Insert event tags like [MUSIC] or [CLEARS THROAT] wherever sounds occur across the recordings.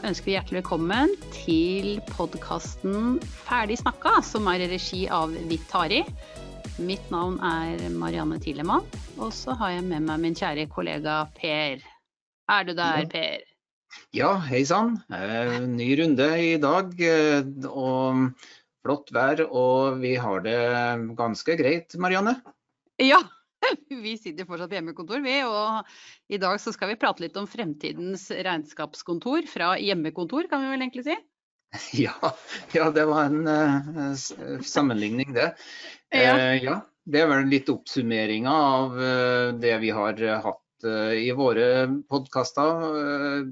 Ønsker vi hjertelig velkommen til podkasten Ferdig snakka, som er i regi av Vitari. Mitt navn er Marianne Tilemann, og så har jeg med meg min kjære kollega Per. Er du der, Per? Ja, hei sann. Ny runde i dag. eh, Og flott vær, og vi har det ganske greit, Marianne. Ja, [LAUGHS] vi sitter fortsatt på hjemmekontor, vi. Og i dag så skal vi prate litt om fremtidens regnskapskontor fra hjemmekontor, kan vi vel egentlig si? [LAUGHS] Ja, ja det var en uh, sammenligning, det. [LAUGHS] Ja. Uh, ja, det er vel litt oppsummeringa av uh, det vi har hatt i våre podkaster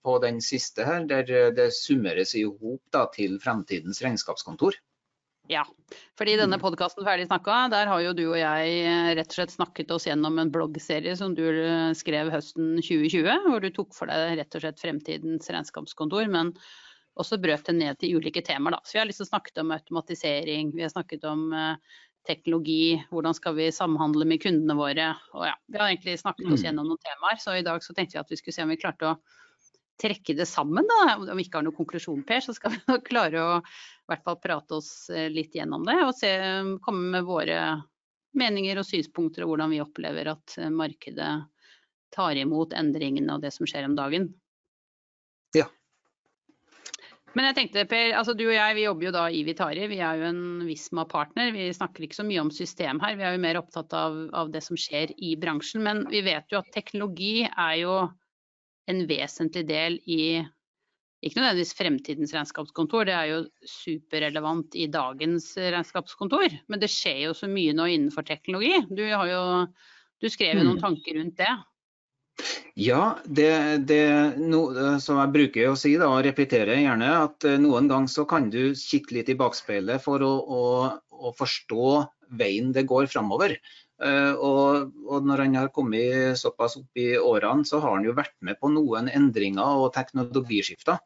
på den siste her, der det summeres i hop til fremtidens regnskapskontor. Ja, fordi denne podkasten Ferdig snakka, der har jo du og jeg eh, rett og slett snakket oss gjennom en bloggserie som du eh, skrev høsten 2020, hvor du tok for deg rett og slett fremtidens regnskapskontor, men også brøt det ned til ulike temaer. Da. Så vi har liksom snakket om automatisering, vi har snakket om eh, teknologi, hvordan skal vi samhandle med kundene våre. Og ja, vi har egentlig snakket oss Mm. gjennom noen temaer, så i dag så tenkte vi at vi skulle se om vi klarte å trekke det sammen. Da. Om vi ikke har noen konklusjon, Per, så skal vi klare å i hvert fall prate oss eh, litt gjennom det og se, komme med våre meninger og synspunkter og hvordan vi opplever at eh, markedet tar imot endringene og det som skjer om dagen. Ja. Men jeg tenkte, Per, altså du og jeg vi jobber jo da i Vitari. Vi er jo en Visma-partner. Vi snakker ikke så mye om system her, vi er jo mer opptatt av, av det som skjer i bransjen. Men vi vet jo at teknologi er jo en vesentlig del i ikke nødvendigvis fremtidens regnskapskontor, det er jo superrelevant i dagens regnskapskontor. Men det skjer jo så mye nå innenfor teknologi. Du, har jo, du skrev jo noen Mm. tanker rundt det. Ja, det, det no, som jeg bruker å si, da, og repetere gjerne, at eh, noen ganger så kan du kikke litt i bakspeilet for å, å, å forstå veien det går framover. Eh, og, og når han har kommet såpass opp i årene, så har han jo vært med på noen endringer og teknologiskifter.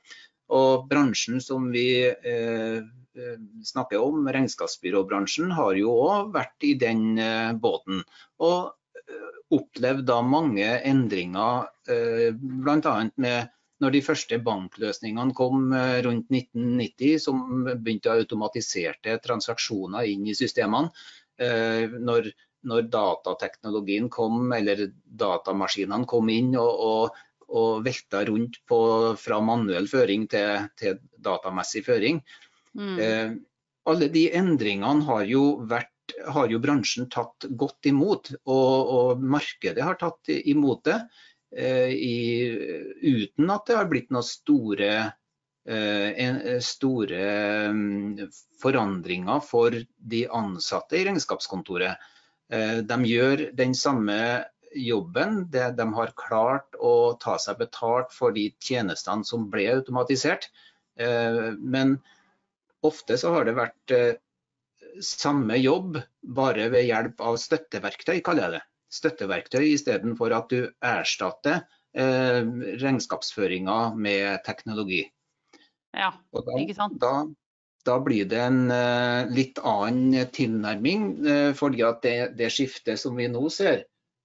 Og bransjen som vi eh, eh, snakker om, regnskapsbyråbransjen, har jo òg vært i den eh, båten. Og eh, opplevd da mange endringer, eh, bl.a. med når de første bankløsningene kom rundt 1990, som begynte å automatiserte transaksjoner inn i systemene. Når, når datateknologien kom, eller datamaskinene kom inn og, og, og velta rundt på, fra manuell føring til, til datamessig føring. Mm. Eh, alle de endringene har jo, vært, har jo bransjen tatt godt imot, og, og markedet har tatt imot det. eh, i, uten at det har blitt noen store, eh, store mm, forandringer for de ansatte i regnskapskontoret. Eh, de gjør den samme jobben. De har klart å ta seg betalt for de tjenestene som ble automatisert. Eh, men ofte så har det vært eh, samme jobb, bare ved hjelp av støtteverktøy, kaller jeg det. Støtteverktøy istedenfor at du erstatter regnskapsføringa med teknologi. Ja, ikke sant? da, da blir det en eh, litt annen tilnærming, eh, fordi at det, det skiftet som vi nå ser,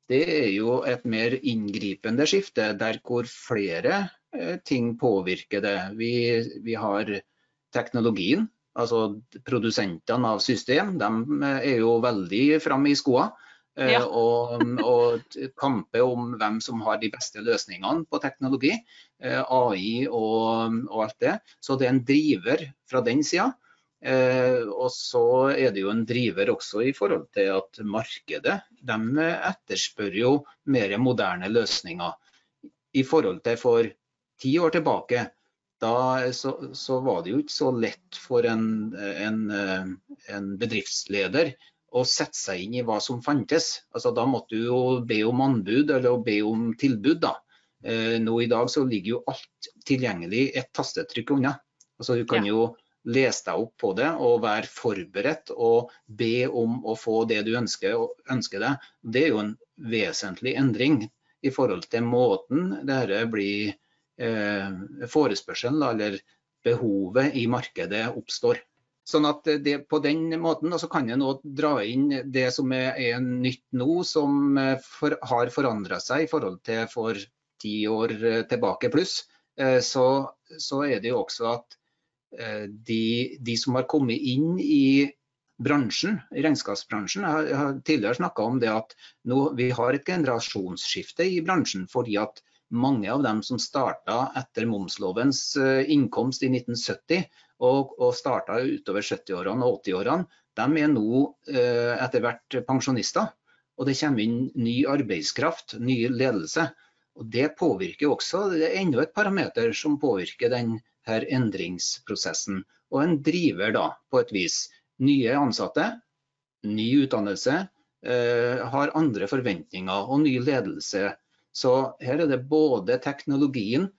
det er jo et mer inngripende skifte, der hvor flere eh, ting påvirker det. Vi, vi har teknologien, altså produsentene av system, de er jo veldig framme i skoa. Ja. Og, og kampe om hvem som har de beste løsningene på teknologi. AI og, og alt det. Så det er en driver fra den sida. Eh, og så er det jo en driver også i forhold til at markedet de etterspør jo mer moderne løsninger. I forhold til for ti år tilbake, da så, så var det jo ikke så lett for en, en, en bedriftsleder å sette seg inn i hva som fantes. Altså, da måtte du jo be om anbud eller be om tilbud. da. Eh, nå i dag så ligger jo alt tilgjengelig et tastetrykk unna. Altså, du kan Ja. jo lese deg opp på det og være forberedt og be om å få det du ønsker, ønsker deg. Det er jo en vesentlig endring i forhold til måten dette blir eh, forespørselen eller behovet i markedet oppstår. Sånn at det, På den måten så kan nå dra inn det som er, er nytt nå, som eh, for, har forandra seg i forhold til for ti år eh, tilbake pluss. så, så, er det jo også at de, de, som har kommet inn i bransjen, regnskapsbransjen, jeg har tidligere snakka om det at nå, vi har et generasjonsskifte i bransjen fordi at mange av dem som starta etter momslovens innkomst i 1970 og, og starta utover 70-årene og 80-årene, de er nå etter hvert pensjonister og det kommer inn ny arbeidskraft, ny ledelse. Og Det påvirker også, det er enda et parameter som påvirker denne endringsprosessen. Og en driver da, på et vis. Nye ansatte, ny utdannelse, eh, har andre forventninger og ny ledelse. Så her er det både teknologien,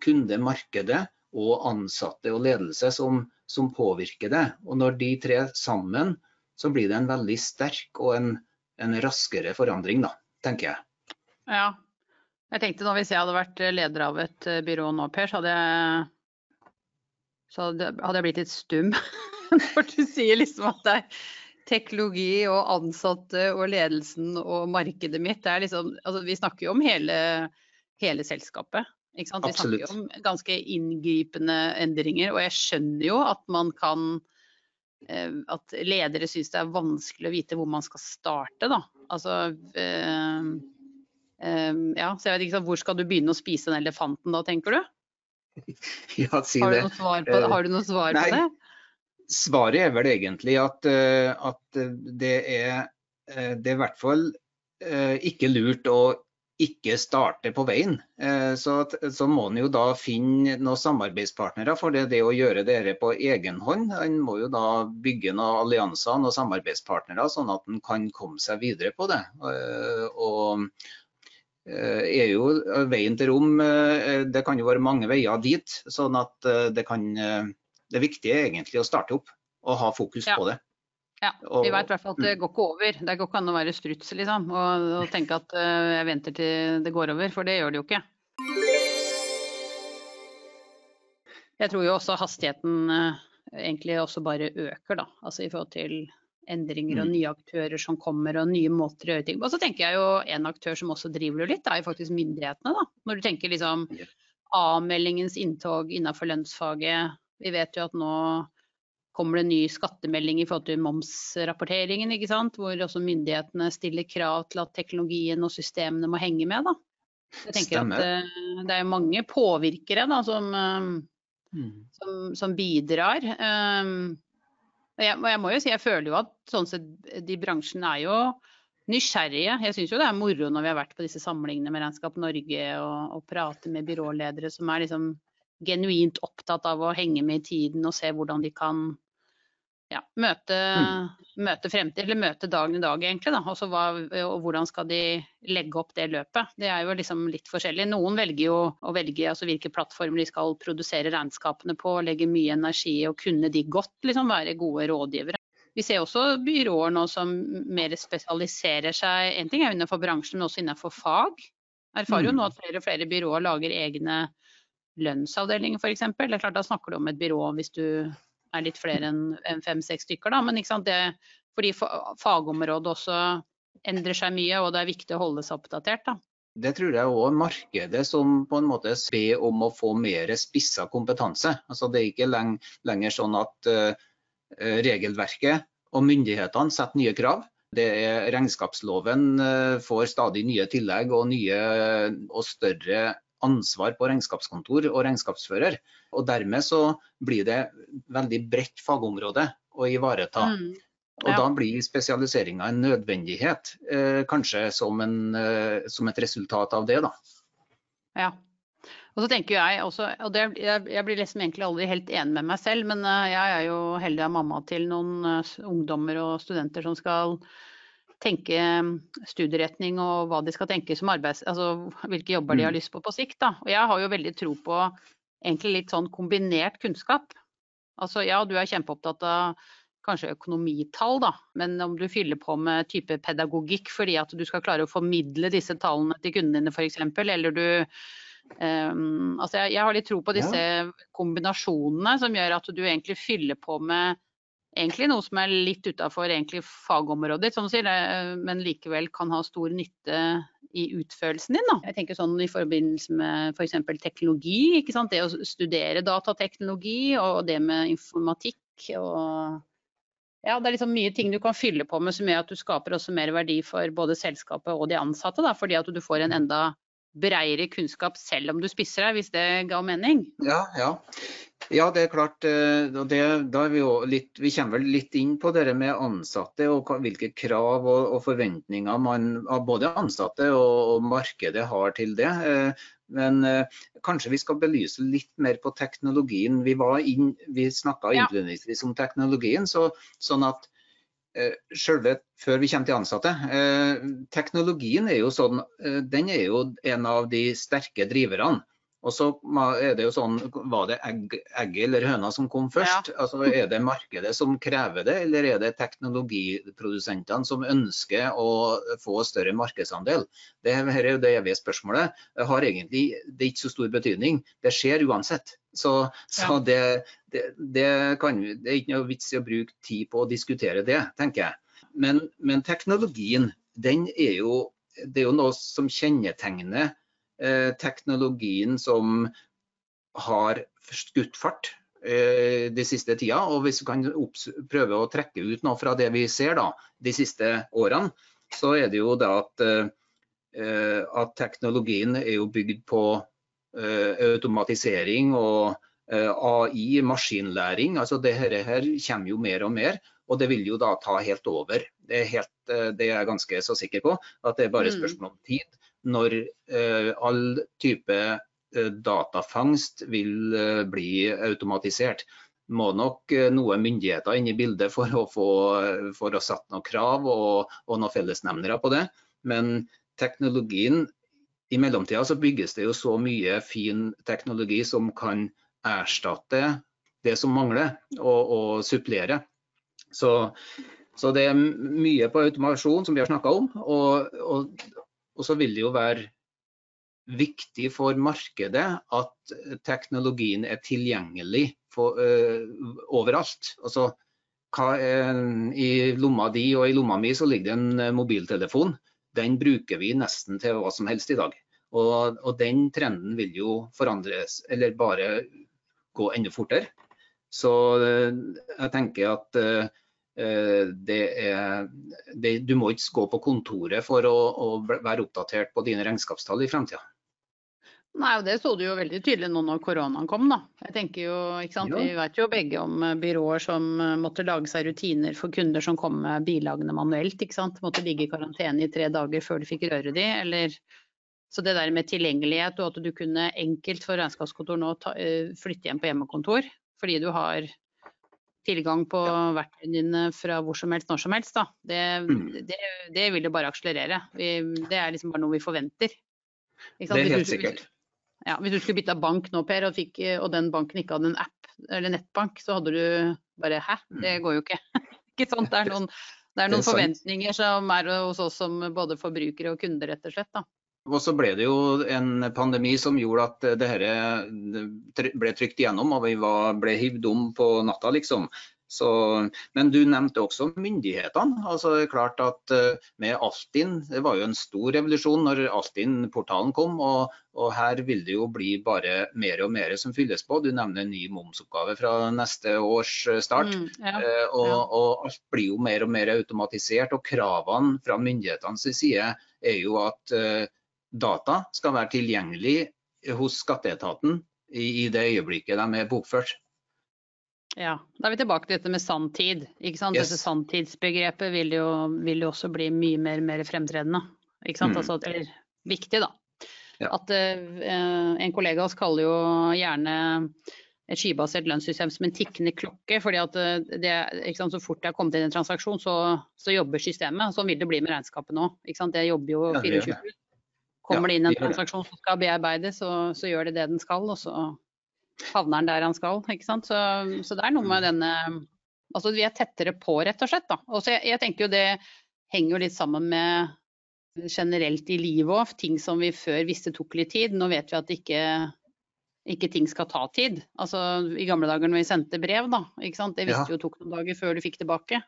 kundemarkedet og ansatte og ledelse som, som påvirker det. Og når de tre sammen, så blir det en veldig sterk og en en raskere forandring, da, tenker jeg. Ja. Jeg tenkte da Hvis jeg hadde vært leder av et eh, byrå nå, Per, så hadde jeg, så hadde, jeg blitt litt stum. [LAUGHS] Når du sier liksom at det er teknologi og ansatte og ledelsen og markedet mitt. Det er liksom, altså vi snakker jo om hele, hele selskapet. Ikke sant? Vi Absolutt. snakker jo om ganske inngripende endringer. Og jeg skjønner jo at man kan Eh, at ledere syns det er vanskelig å vite hvor man skal starte. Da. Altså, øh, øh, ja, så jeg vet ikke, Hvor skal du begynne å spise den elefanten da, tenker du? [LAUGHS] Ja, si har, det. Du på, har du noe svar Nei, på det? Svaret er vel egentlig at, at det, er, det er i hvert fall ikke lurt å ikke starte på veien, eh, så, så må en jo da finne noen samarbeidspartnere. For det, det å gjøre dette på egen hånd, en må jo da bygge noen allianser noen samarbeidspartnere, sånn at en kan komme seg videre på det. Eh, og eh, er jo veien til rom Det kan jo være mange veier dit. sånn at det kan Det viktige er egentlig å starte opp og ha fokus ja. på det. Ja, vi vet i hvert fall at det går ikke over. Det går ikke an å være struts liksom, og, og tenke at jeg venter til det går over, for det gjør det jo ikke. Jeg tror jo også hastigheten egentlig også bare øker, da. Altså i forhold til endringer og mm. nye aktører som kommer og nye måter å gjøre ting på. Og så tenker jeg jo en aktør som også driver litt, er jo faktisk myndighetene, da. Når du tenker liksom avmeldingens inntog innenfor lønnsfaget. Vi vet jo at nå kommer det en ny skattemelding i forhold til momsrapporteringen, ikke sant? hvor også myndighetene stiller krav til at teknologien og systemene må henge med. Da. Jeg tenker Stemmer. at uh, Det er mange påvirkere da, som, uh, mm. som, som bidrar. Um, jeg, jeg, må jo si, jeg føler jo at sånn sett, de bransjene er jo nysgjerrige. Jeg syns jo det er moro når vi har vært på disse samlingene med Regnskap Norge og, og prater med byråledere som er liksom genuint opptatt av å henge med i tiden og se hvordan de kan ja, møte, mm. møte, fremtid, eller møte dagen i dag, egentlig. Da. Også hva, og hvordan skal de legge opp det løpet. Det er jo liksom litt forskjellig. Noen velger jo å velge altså hvilke plattformer de skal produsere regnskapene på, legge mye energi og kunne de godt, liksom være gode rådgivere. Vi ser også byråer nå som mer spesialiserer seg, en ting er innenfor bransjen, men også innenfor fag. Erfarer jo nå mm. at flere og flere byråer lager egne lønnsavdelinger f.eks. Da snakker du om et byrå hvis du er litt flere enn fem-seks stykker. Da. Men det, fordi fagområdet også endrer seg mye, og det er viktig å holde seg oppdatert. Da. Det tror jeg òg markedet som på en måte ber om å få mer spissa kompetanse. Altså det er ikke lenger sånn at uh, regelverket og myndighetene setter nye krav. Det er Regnskapsloven uh, får stadig nye tillegg og nye og større ansvar på regnskapskontor og regnskapsfører. Og dermed så blir det veldig bredt fagområde å ivareta. Mm. Og ja. da blir spesialiseringa en nødvendighet, eh, kanskje som, en, eh, som, et resultat av det. da. Ja. Og så tenker jeg også, og det, jeg, jeg, blir liksom egentlig aldri helt enig med meg selv, men uh, jeg er jo heldig av mamma til noen uh, ungdommer og studenter som skal tenke mm, studieretning og hva de skal tenke som arbeids... Altså [LAUGHS] hvilke jobber de har mm. lyst på på sikt. Da. Og jeg har jo veldig tro på egentlig litt sånn kombinert kunnskap. Altså ja, du er kjempeopptatt av kanskje økonomitall, da, men om du fyller på med type pedagogikk fordi at du skal klare å formidle disse tallene til kundene dine f.eks., eller du um, altså jeg, jeg, har litt tro på disse ja. kombinasjonene som gjør at du egentlig fyller på med egentlig noe som er litt utafor fagområdet ditt, sånn sier, men likevel kan ha stor nytte i utførelsen din. Da. Jeg tenker sånn I forbindelse med f.eks. For teknologi. Det å studere datateknologi og det med informatikk. og ja, Det er liksom mye ting du kan fylle på med som gjør at du skaper også mer verdi for både selskapet og de ansatte. Da, fordi at du får en enda bredere kunnskap selv om du spisser deg, hvis det ga mening? Ja, ja. ja det er klart. Eh, det, vi, litt, vi, kommer vel litt inn på det med ansatte og hvilke krav og, og forventninger man, både ansatte og, og, markedet har til det. Eh, men eh, kanskje vi skal belyse litt mer på teknologien. Vi, vi snakka innledningsvis om teknologien, så, sånn at Selve, før vi kommer til ansatte, eh, teknologien er jo sånn, eh, er jo en av de sterke driverne. Og så er det jo sånn, Var det egg, egget eller høna som kom først? Ja. Altså, Er det markedet som krever det, eller er det teknologiprodusentene som ønsker å få større markedsandel? Det her er jo det evige spørsmålet. Det har egentlig det er ikke så stor betydning. Det skjer uansett. Så, så det, det, det, kan, det, er ikke noe vits i å bruke tid på å diskutere det, tenker jeg. Men, men teknologien, den er jo, det er jo noe som kjennetegner teknologien som har skutt fart eh, de siste tida. Og hvis vi kan prøve å trekke ut noe fra det vi ser da, de siste årene, så er det jo da at, eh, at teknologien er jo bygd på automatisering og AI, maskinlæring. altså det her, her kommer jo mer og mer, og det vil jo da ta helt over. Det er, helt, det er jeg ganske så sikker på, at det er bare mm. spørsmål om tid når eh, all type eh, datafangst vil eh, bli automatisert. Må nok noe myndigheter inn i bildet for å få for å satt noen krav og, og noen fellesnevnere på det. Men teknologien i mellomtida så bygges det jo så mye fin teknologi som kan erstatte det som mangler, og, og supplere. Så, så, det er mye på automasjon som vi har snakka om. Og, og, og så vil det jo være viktig for markedet at teknologien er tilgjengelig for, uh, overalt. Altså, er, I lomma di og i lomma mi så ligger det en uh, mobiltelefon. Den bruker vi nesten til hva som helst i dag. Og, og, den trenden vil jo forandres, eller bare gå enda fortere. Så uh, jeg tenker at Eh, er, det, du må ikke gå på kontoret for å, å være oppdatert på dine regnskapstall i fremtida. Nei, og Det så du jo veldig tydelig nå når koronaen kom. da. Jeg tenker jo, ikke sant? Ja. Vi vet jo begge om eh, byråer som eh, måtte lage seg rutiner for kunder som kom med bilagene manuelt. ikke sant? Måtte ligge i karantene i tre dager før de fikk røre de. eller... Så det der med tilgjengelighet og at du kunne enkelt for regnskapskontor nå ta, flytte hjem på hjemmekontor fordi du har tilgang på ja. verktøyene dine fra hvor som helst, når som helst, da. Det, mm. det, det vil jo bare akselerere. Vi, det er liksom bare noe vi forventer. Det er helt sikkert. Ja, hvis du skulle bytta bank nå, Per, og, fikk, og, den banken ikke hadde en app eller nettbank, så hadde du bare Hæ, det mm. går jo ikke. [LAUGHS] ikke sant? Det er [LAUGHS] noen, det er noen er forventninger som er hos oss som både forbrukere og kunder, rett og slett. da. Og så ble det jo en pandemi som gjorde at det dette ble trykt igjennom, og vi var, ble hivd om på natta, liksom. Så, men du nevnte også myndighetene. altså det er klart at eh, med Altinn, Det var jo en stor revolusjon når Altinn-portalen kom. Og, og, her vil det jo bli bare mer og mer som fylles på. Du nevner en ny momsoppgave fra neste års eh, start. Mm, ja, eh, og, ja. og, alt blir jo mer og mer automatisert. Og kravene fra myndighetenes side er jo at data skal være tilgjengelig hos skatteetaten i, i det øyeblikket de er bokført. Ja, Da er vi tilbake til dette med sanntid. ikke sant? Yes. Dette Sanntidsbegrepet vil jo, vil jo, også bli mye mer, mer fremtredende. ikke sant? Mm. Altså, eller viktig, da. Ja. At uh, En kollega av oss kaller jo gjerne et skybasert lønnssystem som en tikkende klokke. fordi at eh, det, sant, Så fort det har kommet inn en transaksjon, så, så jobber systemet. Sånn vil det bli med regnskapet nå. Det jobber jo 24 ja, Kommer det inn en transaksjon som skal bearbeides, så, så, gjør det det den skal, og så havner den der han skal. ikke sant? Så, så det er noe med denne Altså vi er tettere på, rett og slett. da. Også jeg, jeg tenker jo det henger jo litt sammen med generelt i livet òg. Ting som vi før visste tok litt tid. Nå vet vi at ikke, ikke ting skal ta tid. Altså I gamle dager når vi sendte brev, da. Det visste ja. jo tok noen dager før du fikk tilbake.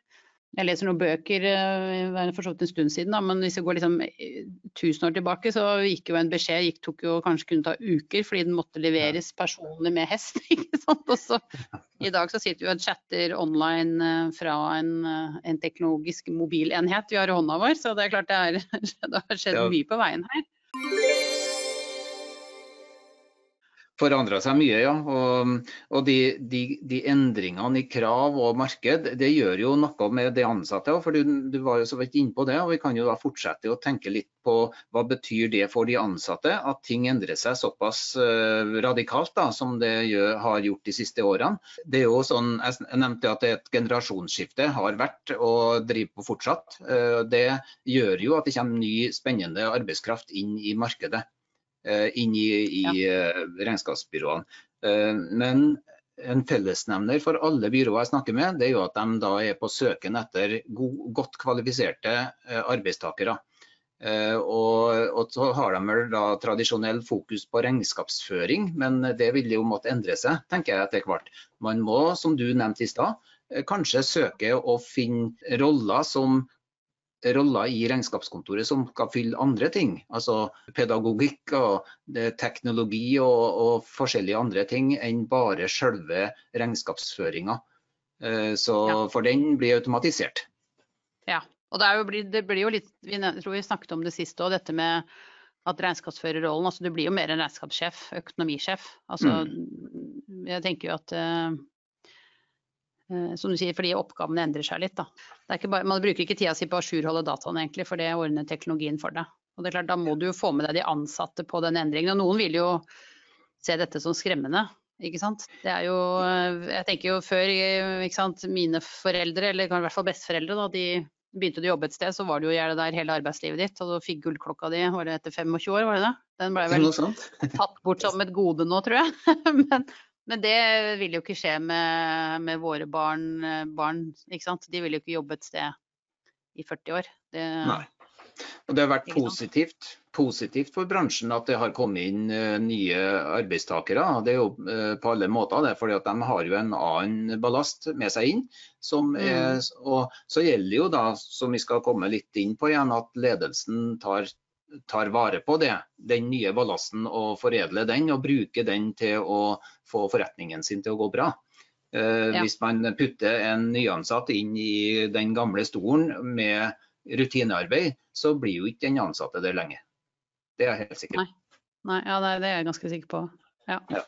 Jeg leser noen bøker, eh, for så vidt en stund siden, da, men hvis vi går liksom eh, tusen år tilbake, så gikk jo en beskjed gikk, tok jo kanskje kunne ta uker, fordi den måtte leveres personlig med hest. [LAUGHS] ikke sant? Og så, I dag så sitter vi og chatter online eh, fra en, en teknologisk mobilenhet vi har i hånda vår, så det er klart det, er, [LAUGHS] det har skjedd mye på veien her. Forandra seg mye, ja. Og, og de, de, de, endringene i krav og marked, det gjør jo noe med de ansatte. For du, du, var jo så vidt inne på det, og vi kan jo da fortsette å tenke litt på hva betyr det for de ansatte at ting endrer seg såpass uh, radikalt da, som det gjør, har gjort de siste årene. Det er jo sånn, Jeg nevnte at et generasjonsskifte har vært og driver på fortsatt. Uh, det gjør jo at det kommer ny, spennende arbeidskraft inn i markedet. Eh, inn i, i. Eh, regnskapsbyråene. Eh, men en fellesnevner for alle byråer jeg snakker med, det er jo at de da er på søken etter god, godt kvalifiserte arbeidstakere. Og, og, så har de vel da tradisjonell fokus på regnskapsføring, men det vil jo måtte endre seg, tenker jeg etter hvert. Man må, som du nevnte i stad, kanskje søke å finne roller som roller i regnskapskontoret som skal fylle andre ting. Altså pedagogikk og teknologi og, og forskjellige andre ting enn bare selve regnskapsføringa. Eh, så ja. For den blir automatisert. Ja, og det, jo, det, blir jo litt Vi tror vi snakket om det siste òg, dette med at regnskapsførerrollen altså Du blir jo mer en regnskapssjef, økonomisjef. Altså, mm. Jeg tenker jo at Eh, som du sier, fordi oppgavene endrer seg litt. Bare, man bruker ikke tida si på å ajourholde dataene, egentlig, for det ordner teknologien for deg. Og det er klart, Da må du jo få med deg de ansatte på den endringen. Og noen vil jo se dette som skremmende. ikke sant? Det er jo, eh, Jeg tenker jo før ikke sant, mine foreldre, eller i hvert fall besteforeldre, da, de begynte å jobbe et sted, så var du jo gjerne der hele arbeidslivet ditt. Og du fikk gullklokka di var det etter 25 år, var det det? Den ble vel tatt bort som et gode nå, tror jeg. [LAUGHS] Men men det vil jo ikke skje med, med våre barn, barn, ikke sant. De vil jo ikke jobbe et sted i 40 år. Det, Nei. Og det har vært positivt, positivt, for bransjen at det har kommet inn uh, nye arbeidstakere. Det er jo uh, på alle måter det, for de har jo en annen ballast med seg inn. Mm. Er, og så gjelder jo da, som vi skal komme litt inn på igjen, at ledelsen tar tar vare på det, den nye ballasten og foredler den og bruker den til å få forretningen sin til å gå bra. Eh, ja. Hvis man putter en nyansatt inn i den gamle stolen med rutinearbeid, så blir jo ikke den ansatte der lenge. Det er jeg helt sikker på. Nei, Nei ja, det er jeg ganske sikker på. Ja. ja.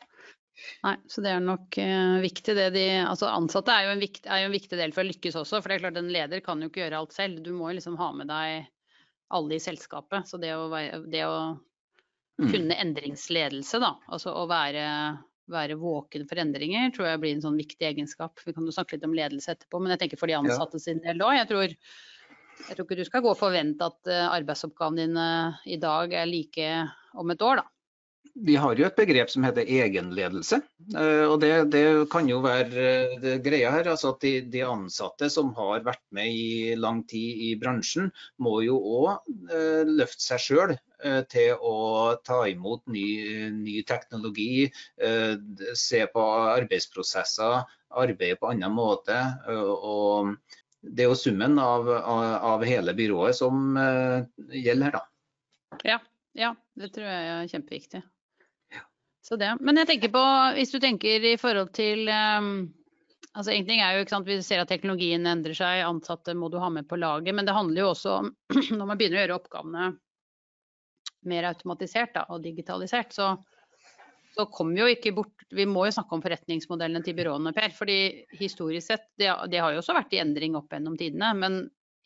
Nei, så det er nok uh, viktig. Det de, altså Ansatte er jo, viktig, er jo, en viktig del for å lykkes også. For det er klart en leder kan jo ikke gjøre alt selv. Du må jo liksom ha med deg alle i selskapet. Så det å, det å mm. kunne endringsledelse, da, altså å være, være, våken for endringer, tror jeg blir en sånn viktig egenskap. Vi kan jo snakke litt om ledelse etterpå, men jeg tenker for de ansatte sin del òg. Jeg, tror, jeg tror ikke du skal gå og forvente at eh, arbeidsoppgavene dine i dag er like om et år, da vi har jo et begrep som heter egenledelse. Eh, og det, det kan jo være eh, greia her. altså at de, de, ansatte som har vært med i lang tid i bransjen, må jo òg eh, løfte seg sjøl til å ta imot ny, ny teknologi, se på arbeidsprosesser, arbeide på annen måte. og det er jo summen av, av, av hele byrået som gjelder her, da. Ja, ja, det tror jeg er kjempeviktig. Så det. Men jeg tenker på, hvis du tenker i forhold til um, altså En ting er jo, ikke sant, Vi ser at teknologien endrer seg, ansatte må du ha med på laget. Men det handler jo også om [CLEARS THROAT] når man begynner å gjøre oppgavene mer automatisert da, og digitalisert, så, så kommer vi jo ikke bort Vi må jo snakke om forretningsmodellene til byråene, Per. fordi historisk sett, det, det har jo også vært i endring opp gjennom tidene. Men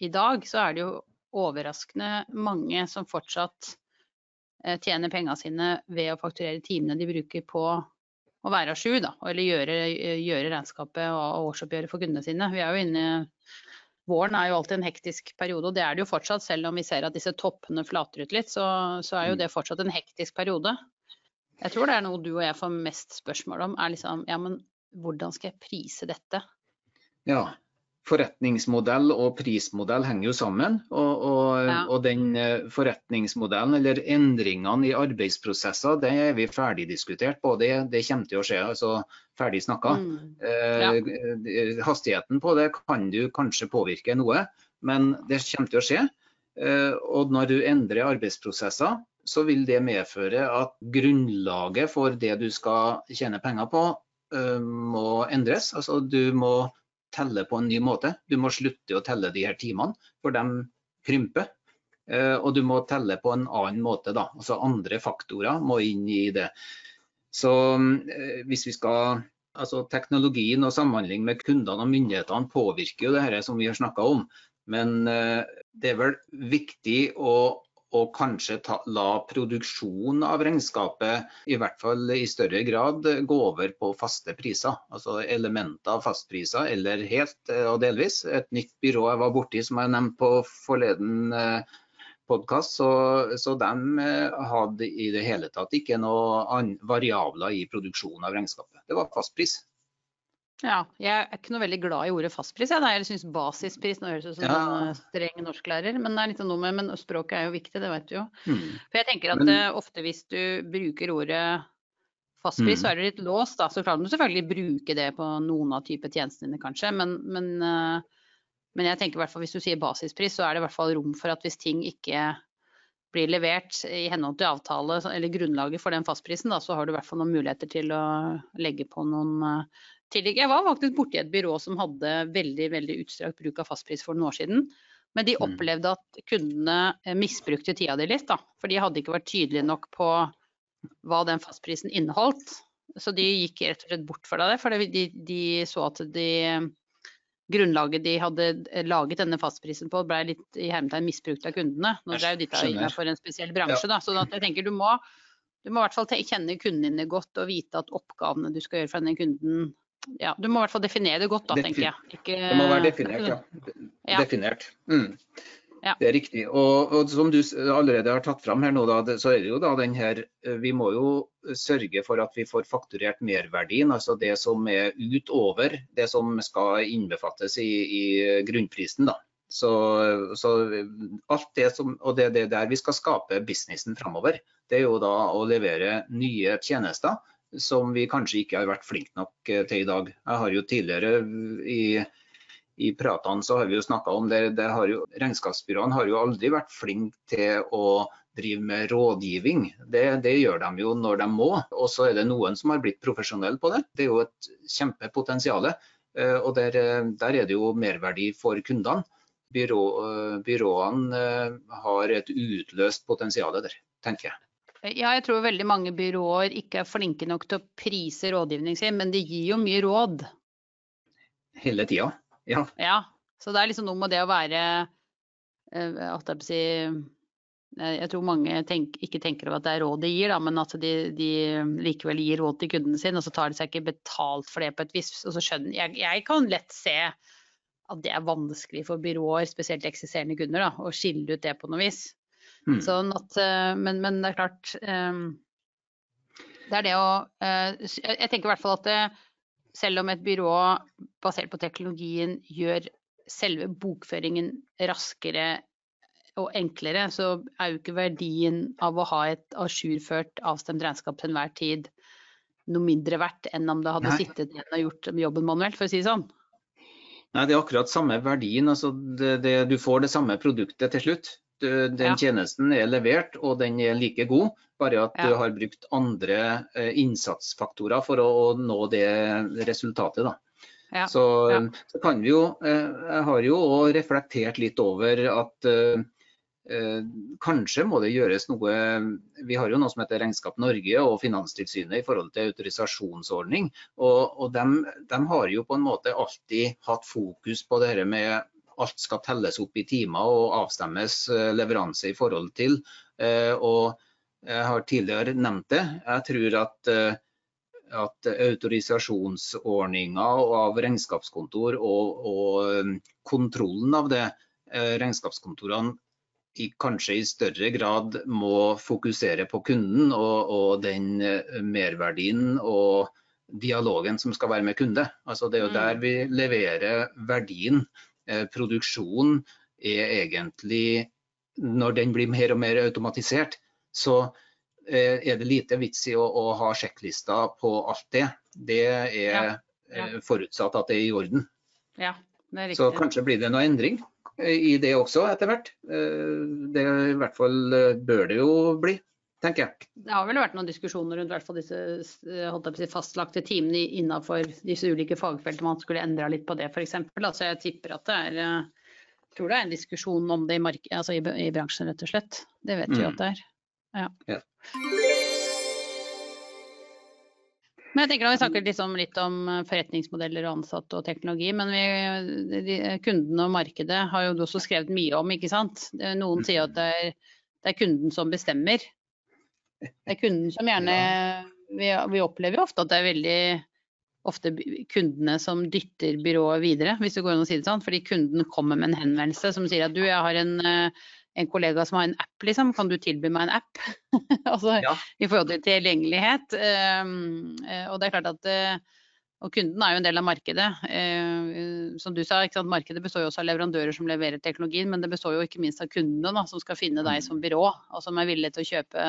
i dag så er det jo overraskende mange som fortsatt tjener pengene sine ved å fakturere timene de bruker på å være à jour, eller gjøre, eh, gjøre, regnskapet og årsoppgjøret for kundene sine. Vi er jo inne Våren er jo alltid en hektisk periode, og det er det jo fortsatt. Selv om vi ser at disse toppene flater ut litt, så, så er jo mm. det fortsatt en hektisk periode. Jeg tror det er noe du og jeg får mest spørsmål om, er liksom ja, men hvordan skal jeg prise dette? Ja, forretningsmodell og prismodell henger jo sammen. Og, og, ja. og, den eh, forretningsmodellen, eller endringene i arbeidsprosesser, det er vi ferdigdiskutert på. Det, det kommer til å skje. altså Ferdig snakka. Mm. Ja. Eh, hastigheten på det kan du kanskje påvirke noe, men det kommer til å skje. Eh, og når du endrer arbeidsprosesser, så vil det medføre at grunnlaget for det du skal tjene penger på, eh, må endres. Altså du må telle på en ny måte. Du må slutte å telle de her timene, for de krymper. Eh, og du må telle på en annen måte, da. Altså andre faktorer må inn i det. Så eh, hvis vi skal Altså teknologien og samhandling med kundene og myndighetene påvirker jo det her som vi har snakka om. Men eh, det er vel viktig å og kanskje ta, la produksjonen av regnskapet i hvert fall i større grad gå over på faste priser. Altså elementer av fastpriser, eller helt eh, og delvis. Et nytt byrå jeg var borti som jeg nevnte på forleden eh, podkast, så, så de eh, hadde i det hele tatt ikke noen variabler i produksjonen av regnskapet. Det var fastpris. Ja, jeg er ikke noe veldig glad i ordet fastpris. Jeg, jeg syns basispris nå høres ut som ja. en eh, streng norsklærer, men det er litt noe med, men språket er jo viktig, det vet du jo. Mm. For jeg tenker at men, uh, ofte hvis du bruker ordet fastpris, mm. så er det litt låst. Da. Så klarer du selvfølgelig bruke det på noen av type tjenestene kanskje, men, men, uh, men jeg tenker i hvert hvis du sier basispris, så er det i hvert fall rom for at hvis ting ikke blir levert i henhold til avtale eller grunnlaget for den fastprisen, da, så har du i hvert fall noen muligheter til å legge på noen tillegg. Jeg var faktisk borti et byrå som hadde veldig, veldig utstrakt bruk av fastpris for noen år siden. Men de mm. opplevde at kundene eh, misbrukte tida di litt. Da. For de hadde ikke vært tydelige nok på hva den fastprisen inneholdt. Så de gikk rett og slett bort fra det. For de, de så at de, grunnlaget de hadde laget denne fastprisen på, ble litt i hermetegn misbrukt av kundene. Nå er jo dette innenfor en spesiell bransje, ja. da. Så jeg tenker du må, du må i hvert fall kjenne kundene dine godt og vite at oppgavene du skal gjøre for denne kunden ja, du må i hvert fall definere det godt, da, Defin tenker jeg. Ikke, det må være definert, ja. [LAUGHS] ja. Definert. Mm. Ja. Det er riktig. Og, og, som du allerede har tatt fram her nå, da, så er det jo da den her eh, Vi må jo sørge for at vi får fakturert merverdien, altså det som er utover det som skal innbefattes i, i grunnprisen. da. Så, så, alt det som, og det er der vi skal skape businessen framover. Det er jo da å levere nye tjenester som vi kanskje ikke har vært flinke nok eh, til i dag. Jeg har jo tidligere i, i pratene så har vi jo snakka om det, det har jo, Regnskapsbyråene har jo aldri vært flinke til å drive med rådgivning. Det, det, gjør de jo når de må. Og så er det noen som har blitt profesjonelle på det. Det er jo et kjempepotensial. Eh, og der, der er det jo merverdi for kundene. Byrå, eh, byråene har et utløst potensial der, tenker jeg. Ja, jeg tror veldig mange byråer ikke er flinke nok til å prise rådgivning sin, men de gir jo mye råd. Hele tida, ja. ja. Så det er liksom noe med det å være eh, at jeg, si, eh, jeg tror mange tenk, ikke tenker over at det er råd de gir, da, men at de, de, likevel gir råd til kundene sine, og så tar de seg ikke betalt for det på et visst og så skjønner, jeg, jeg kan lett se at det er vanskelig for byråer, spesielt eksisterende kunder, da, å skille ut det på noe vis. Mm. Sånn at, eh, men, men, det er klart um, Det er det å uh, Jeg tenker i hvert fall at det, selv om et byrå basert på teknologien gjør selve bokføringen raskere og enklere, så er jo ikke verdien av å ha et ajourført, avstemt regnskap til enhver tid noe mindre verdt enn om det hadde Nei. sittet igjen og gjort jobben manuelt, for å si det sånn. Nei, det er akkurat samme verdien. Altså det, det, du får det samme produktet til slutt. Eh, den tjenesten er levert og den er like god, bare at ja. du har brukt andre eh, innsatsfaktorer for å nå det resultatet. Da. Ja. Så, så, kan vi jo Jeg har jo reflektert litt over at eh, kanskje må det gjøres noe Vi har jo noe som heter Regnskap Norge og Finanstilsynet i forhold til autorisasjonsordning. Og, og de, har jo på en måte alltid hatt fokus på det her med alt skal telles opp i timer og avstemmes eh, leveranse i forhold til. Eh, og jeg har tidligere nevnt det. Jeg tror at, eh, at autorisasjonsordninger av regnskapskontor og, og, kontrollen av det, regnskapskontorene i, kanskje i større grad må fokusere på kunden og, og den merverdien og dialogen som skal være med kunde. Altså det er jo der Mm. vi leverer verdien. Eh, Produksjon er egentlig Når den blir mer og mer automatisert, så eh, er det lite vits i å, å ha sjekklister på alt det. Det er Ja, ja. eh, forutsatt at det er i orden. Ja, det er Så kanskje blir det noe endring i det også etter hvert. Det i hvert fall bør det jo bli, tenker jeg. Det har vel vært noen diskusjoner rundt hvert fall disse eh, fastlagte timene innenfor disse ulike fagfeltene. Man skulle endra litt på det f.eks. Altså jeg tipper at det er eh, tror det er en diskusjon om det i, altså i, i bransjen, rett og slett. Det vet vi Mm. at det er. Ja. Ja. Men jeg tenker da Vi snakker liksom litt om eh, forretningsmodeller og ansatte og teknologi, men vi, de, kundene og markedet har jo du også skrevet mye om. ikke sant? Noen sier at det er, det er kunden som bestemmer. Det er kunden som gjerne vi, vi opplever jo ofte at det er veldig ofte kundene som dytter byrået videre, hvis det går an å si det sånn. Fordi kunden kommer med en henvendelse som sier at du, jeg har en, eh, en kollega som har en app, liksom. Kan du tilby meg en app? [LAUGHS] altså Ja. i forhold til tilgjengelighet. Um, og det er klart at eh, og kunden er jo en del av markedet. Eh, som du sa? Markedet består jo også av leverandører som leverer teknologien, men det består jo ikke minst av kundene da, som skal finne deg som byrå, og som er villige til å kjøpe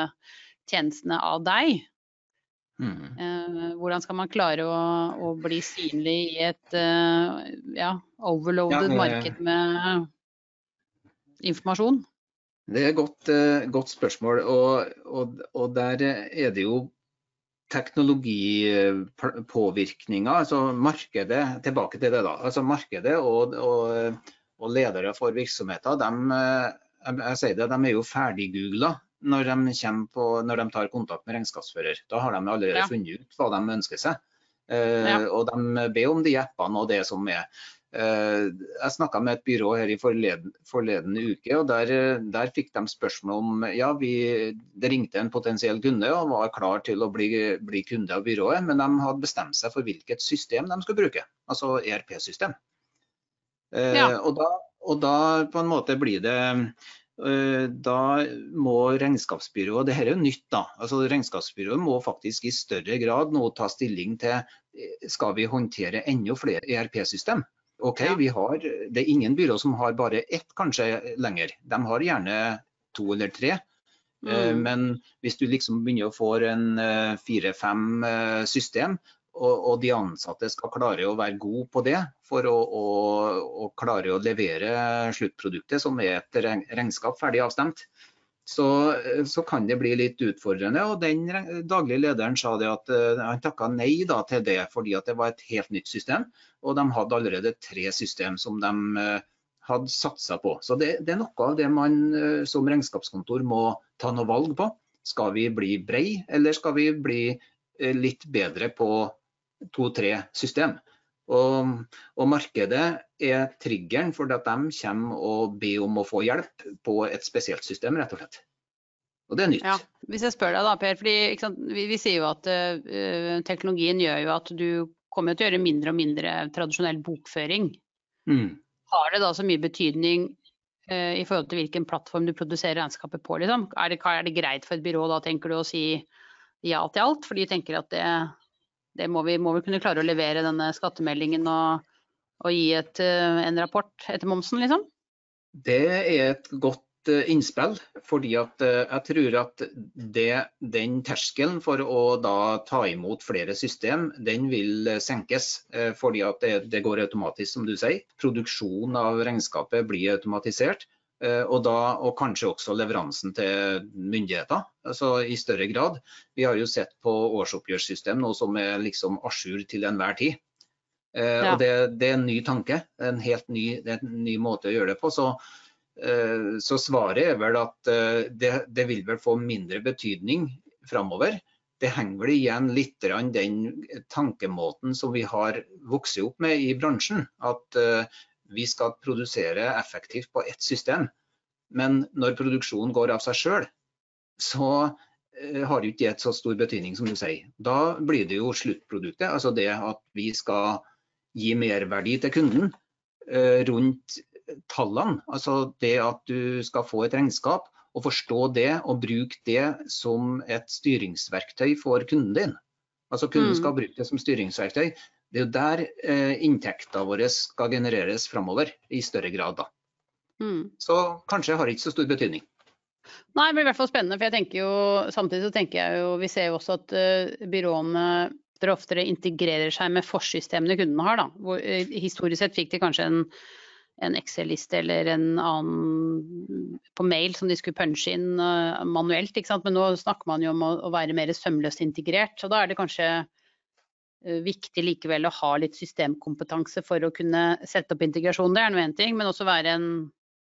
tjenestene av deg. Mm. Uh, hvordan skal man klare å, å bli synlig i et uh, ja, overloaded Ja, det- marked med informasjon? Det er et godt, uh, godt spørsmål. Og, og, og der er det jo teknologipåvirkninger, altså markedet, tilbake til det da. Altså markedet og, og, og ledere for virksomheter, de, jeg, jeg sier det, de er jo ferdiggoogla når, de på, når de tar kontakt med regnskapsfører. Da har de allerede Ja. funnet ut hva de ønsker seg. Eh, Ja. Og de ber om de appene og det som er. Eh, Jeg snakka med et byrå her i forleden, forleden uke, og der, der fikk de spørsmål om ja, vi, det ringte en potensiell kunde og var klar til å bli, bli kunde av byrået, men de hadde bestemt seg for hvilket system de skulle bruke, altså ERP-system. Eh, Ja. Og, og da på en måte blir det da må regnskapsbyrået, det her er jo nytt da, altså regnskapsbyrået må faktisk i større grad nå ta stilling til eh, skal vi håndtere enda flere ERP-system. Ok, har, Det er ingen byrå som har bare ett kanskje lenger. De har gjerne to eller tre. Eh, Mm. Men hvis du liksom begynner å få en eh, fire-fem eh, system, og, de ansatte skal klare å være gode på det for å, å, å klare å levere sluttproduktet, som er et regnskap ferdig avstemt, så, så kan det bli litt utfordrende. Og den daglige lederen sa det at eh, han takka nei da, til det, fordi det var et helt nytt system. Og de hadde allerede tre system som de eh, hadde satsa på. Så det, det er noe av det man eh, som regnskapskontor må ta noe valg på. Skal vi bli brei, eller skal vi bli litt bedre på to-tre system? Og, og markedet er triggeren for at de kommer og ber om å få hjelp på et spesielt system, rett og slett. Og det er nytt. Ja, Hvis jeg spør deg da, Per, fordi sant, vi, vi sier jo at uh, teknologien gjør jo at du kommer til å gjøre mindre og mindre tradisjonell bokføring. Mm. Har det da så mye betydning uh, i forhold til hvilken plattform du produserer regnskapet på? Liksom? Er, det, er det greit for et byrå da, tenker du, å si ja til alt? For de tenker at det, det må, vi, må vel kunne klare å levere denne skattemeldingen og, og gi et, eh, en rapport etter momsen, liksom? Det er et godt eh, innspill, fordi at eh, jeg tror at det, den terskelen for å da ta imot flere system, den vil senkes. Fordi at det, det går automatisk, som du sier. Produksjon av regnskapet blir automatisert. Eh, Og, da, og kanskje også leveransen til myndigheter, altså i større grad. Vi har jo sett på årsoppgjørssystem nå som er liksom à jour til enhver tid. Eh, Ja. Og det, det er en ny tanke, en helt ny, det en ny måte å gjøre det på. Så, eh, så svaret er vel at det, det vil vel få mindre betydning framover. Det henger vel igjen litt den tankemåten som vi har vokst opp med i bransjen. At vi skal produsere effektivt på ett system. Men når produksjonen går av seg sjøl, så eh, har jo ikke det så stor betydning som du sier. Da blir det jo sluttproduktet, altså det at vi skal gi merverdi til kunden eh, rundt tallene. Altså det at du skal få et regnskap og forstå det og bruke det som et styringsverktøy for kunden din. Altså Kunden Mm. skal bruke det som styringsverktøy. Det er jo der eh, inntekta våre skal genereres framover, i større grad. da. Mm. Så kanskje har det ikke så stor betydning. Nei, det blir i hvert fall spennende. for jeg tenker jo, Samtidig så tenker jeg jo, vi ser jo også at uh, byråene oftere og oftere integrerer seg med forsystemene kundene har. da. Hvor, uh, historisk sett fikk de kanskje en, en Excel-liste eller en annen på mail som de skulle punche inn uh, manuelt. Men nå snakker man jo om å, å være mer sømløst integrert. Så da er det kanskje viktig likevel å ha litt systemkompetanse for å kunne sette opp integrasjon. Det er nå én ting, men også være en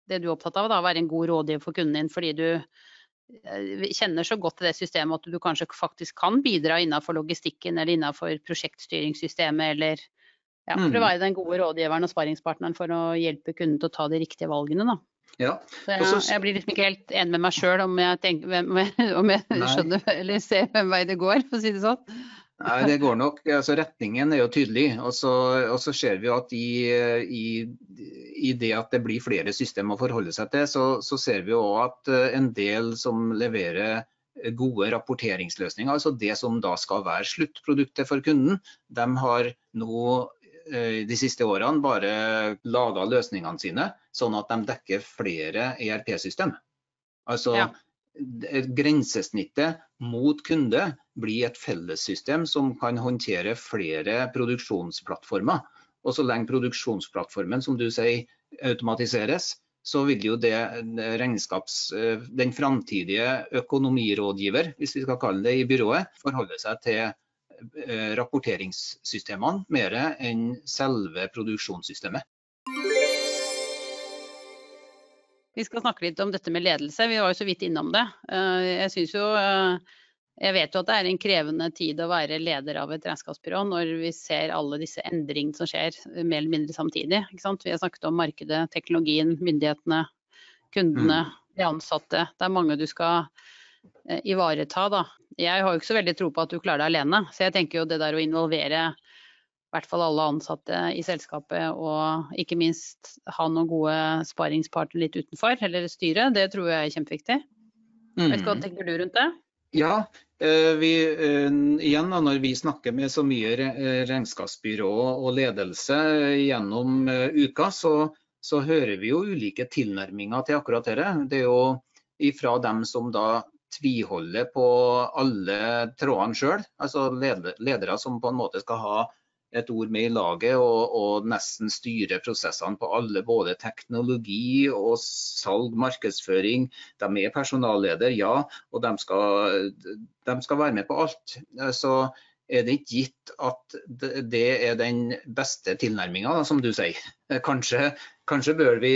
det du er opptatt av, da, være en god rådgiver for kunden din fordi du eh, kjenner så godt til det systemet at du kanskje faktisk kan bidra innenfor logistikken eller innenfor prosjektstyringssystemet eller ja, for å Mm. være den gode rådgiveren og sparingspartneren for å hjelpe kunden til å ta de riktige valgene. Da. Ja, Så jeg, jeg blir liksom ikke helt enig med meg sjøl om jeg, tenker, [LAUGHS] om jeg, om jeg skjønner eller ser hvem vei det går, for å si det sånn. Nei, det går nok. Altså, retningen er jo tydelig. Og så, ser vi at i, i, i det at det blir flere systemer å forholde seg til, så, så ser vi òg at eh, en del som leverer gode rapporteringsløsninger, altså det som da skal være sluttproduktet for kunden, de har nå eh, de siste årene bare laga løsningene sine sånn at de dekker flere ERP-system. Altså Ja. Grensesnittet mot kunde blir et fellessystem som kan håndtere flere produksjonsplattformer. Og så lenge produksjonsplattformen som du sier, automatiseres, så vil jo det regnskaps, eh, den framtidige økonomirådgiver, hvis vi skal kalle det i byrået, forholde seg til eh, rapporteringssystemene mer enn selve produksjonssystemet. Vi skal snakke litt om dette med ledelse. Vi var jo så vidt innom det. Eh, Jeg synes jo eh, Jeg vet jo at det er en krevende tid å være leder av et regnskapsbyrå når vi ser alle disse endringene som skjer eh, mer eller mindre samtidig. Vi har snakket om markedet, teknologien, myndighetene, kundene, de ansatte. Det er mange du skal ivareta. Da. Jeg har jo ikke så veldig tro på at du klarer det alene. Så jeg tenker jo det der å involvere hvert fall alle ansatte i selskapet, og ikke minst ha noen gode sparingspartnere litt utenfor, eller styret, det tror jeg er kjempeviktig. Vet du Hva tenker du rundt det? Ja, eh, vi, eh, igjen når vi snakker med så mye eh, regnskapsbyrå og ledelse gjennom uka, så, så hører vi jo ulike tilnærminger til akkurat dette. Det er jo ifra dem som da tviholder på alle trådene sjøl, altså ledere som på en måte skal ha et ord med i laget og, og nesten styre prosessene på alle, både teknologi og salg, markedsføring. De er personalleder, ja, og de skal, de skal være med på alt. Så er det ikke gitt at det er den beste tilnærminga, som du sier. Kanskje, kanskje bør vi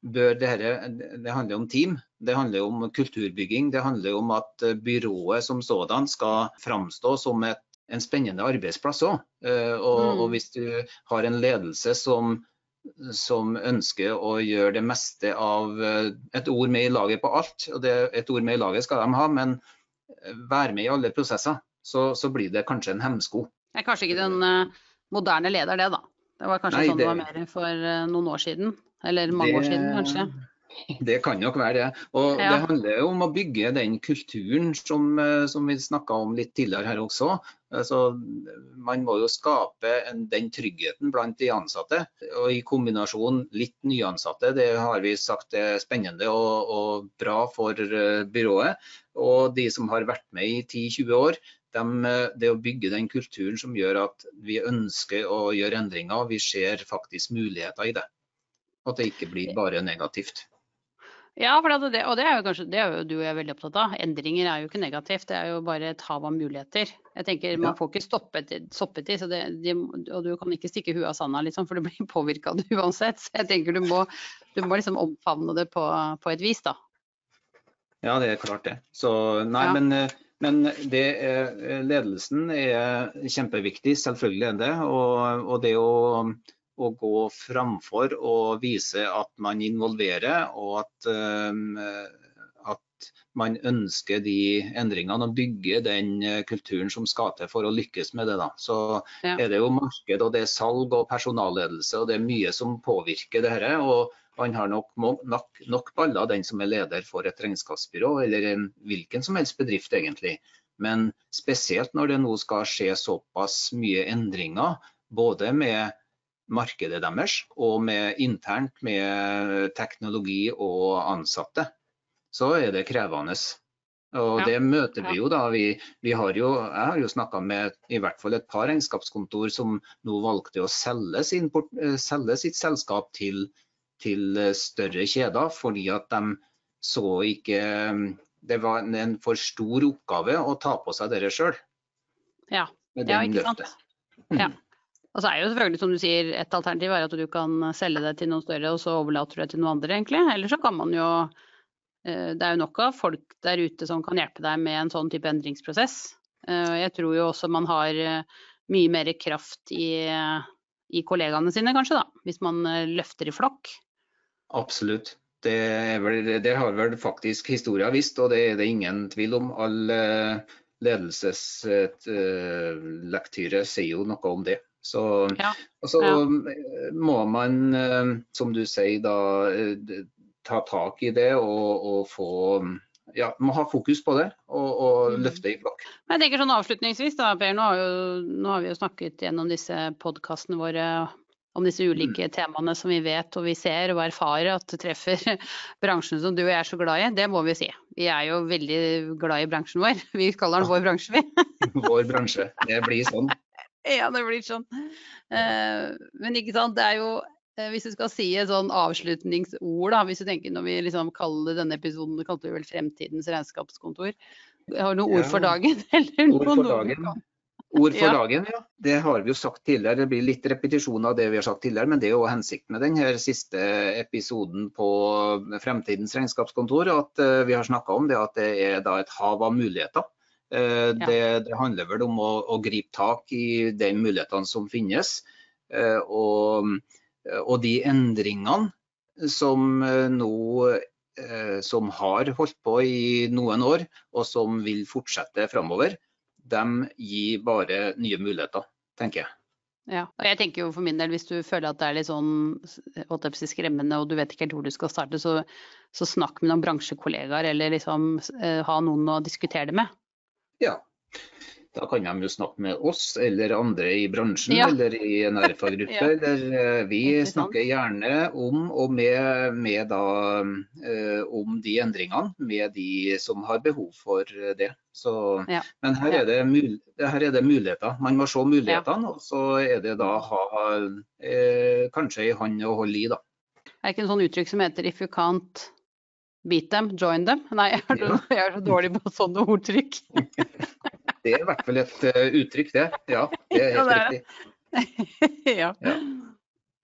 bør det, her, det handler om team, det handler om kulturbygging. Det handler om at byrået som sådan skal framstå som et, en spennende arbeidsplass òg. Og, Mm. og hvis du har en ledelse som som ønsker å gjøre det meste av eh, et ord med i laget på alt. og det, Et ord med i laget skal de ha, men eh, være med i alle prosesser, så, så blir det kanskje en hemsko. Det er kanskje ikke den eh, moderne leder, det da. Det var kanskje Nei, sånn det det- var mer for eh, noen år siden. Eller mange år siden, kanskje. [LAUGHS] Det kan nok være det. Og Ja. det handler jo om å bygge den kulturen som, eh, som vi snakka om litt tidligere her også. Altså, man må jo skape en, den tryggheten blant de ansatte. Og i kombinasjon litt nyansatte, det har vi sagt er spennende og, og bra for eh, byrået. Og de som har vært med i 10-20 år, dem, eh, det å bygge den kulturen som gjør at vi ønsker å gjøre endringer, vi ser faktisk muligheter i det. At det ikke blir bare negativt. Ja, det, det- og det er jo kanskje det er jo du og jeg veldig opptatt av. Endringer er jo ikke negativt, det er jo bare et hav av muligheter. Jeg tenker Man får ikke stoppet, stoppet i, det, de, og du kan ikke stikke huet av sanda, liksom, for du blir [LAUGHS] påvirka av det uansett. Så jeg tenker du må, du må liksom omfavne det på, på et vis, da. Ja, det er klart det. Så, nei, Ja. men, eh, men det er, ledelsen er kjempeviktig, selvfølgelig er det. Og, og det å, å gå framfor og vise at man involverer, og at, eh, at man ønsker de endringene og bygger den eh, kulturen som skal til for å lykkes med det. Da. Så Ja. er det jo marked, og det er salg og personalledelse, og det er mye som påvirker det dette. Og han har nok, nok, nok baller, den som er leder for et regnskapsbyrå, eller en hvilken som helst bedrift egentlig. Men spesielt når det nå skal skje såpass mye endringer, både med markedet deres og med internt med teknologi og ansatte, så er det krevende. Og Ja. det møter vi jo da. Vi, vi har jo, jeg har jo snakka med i hvert fall et par regnskapskontor som nå valgte å selge, sin, eh, selge sitt selskap til, til eh, større kjeder, fordi at de så ikke Det var en, en for stor oppgave å ta på seg dere sjøl. Ja. Ja, ikke sant? Ja. [CLEARS THROAT] Og er jo selvfølgelig, som du sier, et alternativ er at du kan selge det til noen større, og så overlater du det til noen andre, egentlig. Eller så kan man jo eh, Det er jo nok av folk der ute som kan hjelpe deg med en sånn type endringsprosess. Eh, Jeg tror jo også man har eh, mye mer kraft i, i kollegaene sine, kanskje, da. Hvis man løfter i flokk. Absolutt. Det, vel, det har vel faktisk historia visst, og det er det ingen tvil om. All ledelseslektyre sier jo noe om det. Så, Ja. og så Ja. må man, eh, som du sier, da eh, ta tak i det og, og få ja, må ha fokus på det og, og Mhm. løfte i flokk. Men jeg tenker sånn avslutningsvis da, Per, nå har, jo, nå har vi jo snakket gjennom disse podkastene våre om disse ulike temaene som vi vet og vi ser og erfarer at treffer [LAUGHS] bransjen som du og jeg er så glad i. Det må vi si. Vi er jo veldig glad i bransjen vår. Vi kaller den vår bransje, vi. [LAUGHS] Vår bransje. Det blir sånn. [LAUGHS] Ja, det blir sånn. Eh, men ikke sant, det er jo eh, Hvis du skal si et sånn avslutningsord, da, hvis du tenker når vi liksom kaller denne episoden, det kalte vi vel Fremtidens regnskapskontor. Har du noen ord for dagen? [LAUGHS] Eller Ord for dagen. Ord for Ja. dagen, ja. Det har vi jo sagt tidligere. Det blir litt repetisjon av det vi har sagt tidligere, men det er jo hensikten med denne siste episoden på Fremtidens regnskapskontor. At eh, vi har snakka om det at det er da et hav av muligheter. Eh, Det, det handler vel om å, å gripe tak i de mulighetene som finnes. eh, Og, og de endringene som eh, nå eh, som har holdt på i noen år, og som vil fortsette framover, de gir bare nye muligheter, tenker jeg. Ja, og jeg tenker jo for min del, hvis du føler at det er litt sånn skremmende og du vet ikke helt hvor du skal starte, så, så snakk med noen bransjekollegaer eller liksom ha noen å diskutere det med. Ja. Da kan de jo snakke med oss eller andre i bransjen Ja. eller i en [LAUGHS] RFA-gruppe. Ja. eh, Vi snakker gjerne om og med, med da, eh, om de endringene med de som har behov for det. Så, Ja. Men her er, det mul her er det muligheter. Man må se mulighetene, og så er det da ha eh, kanskje ei hånd å holde i, da. Er det ikke en sånn uttrykk som heter 'if you can't beat them, join them'? Nei, jeg er, Ja. jeg er så dårlig på sånne ordtrykk. [LAUGHS] Det er i hvert fall et uh, uttrykk, det. Ja, det er Ja, helt det er riktig. [LAUGHS] ja. Ja.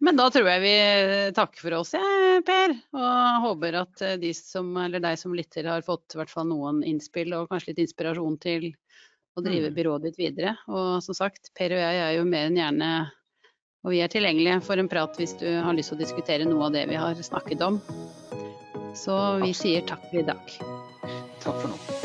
Men da tror jeg vi takker for oss, jeg, Per. Og håper at eh, de som, eller deg som lytter har fått hvert fall noen innspill og kanskje litt inspirasjon til å drive Mm. byrået ditt videre. Og som sagt, Per og jeg er jo mer enn gjerne og vi er tilgjengelige for en prat hvis du har lyst til å diskutere noe av det vi har snakket om. Så vi sier takk for i dag. Takk for nå.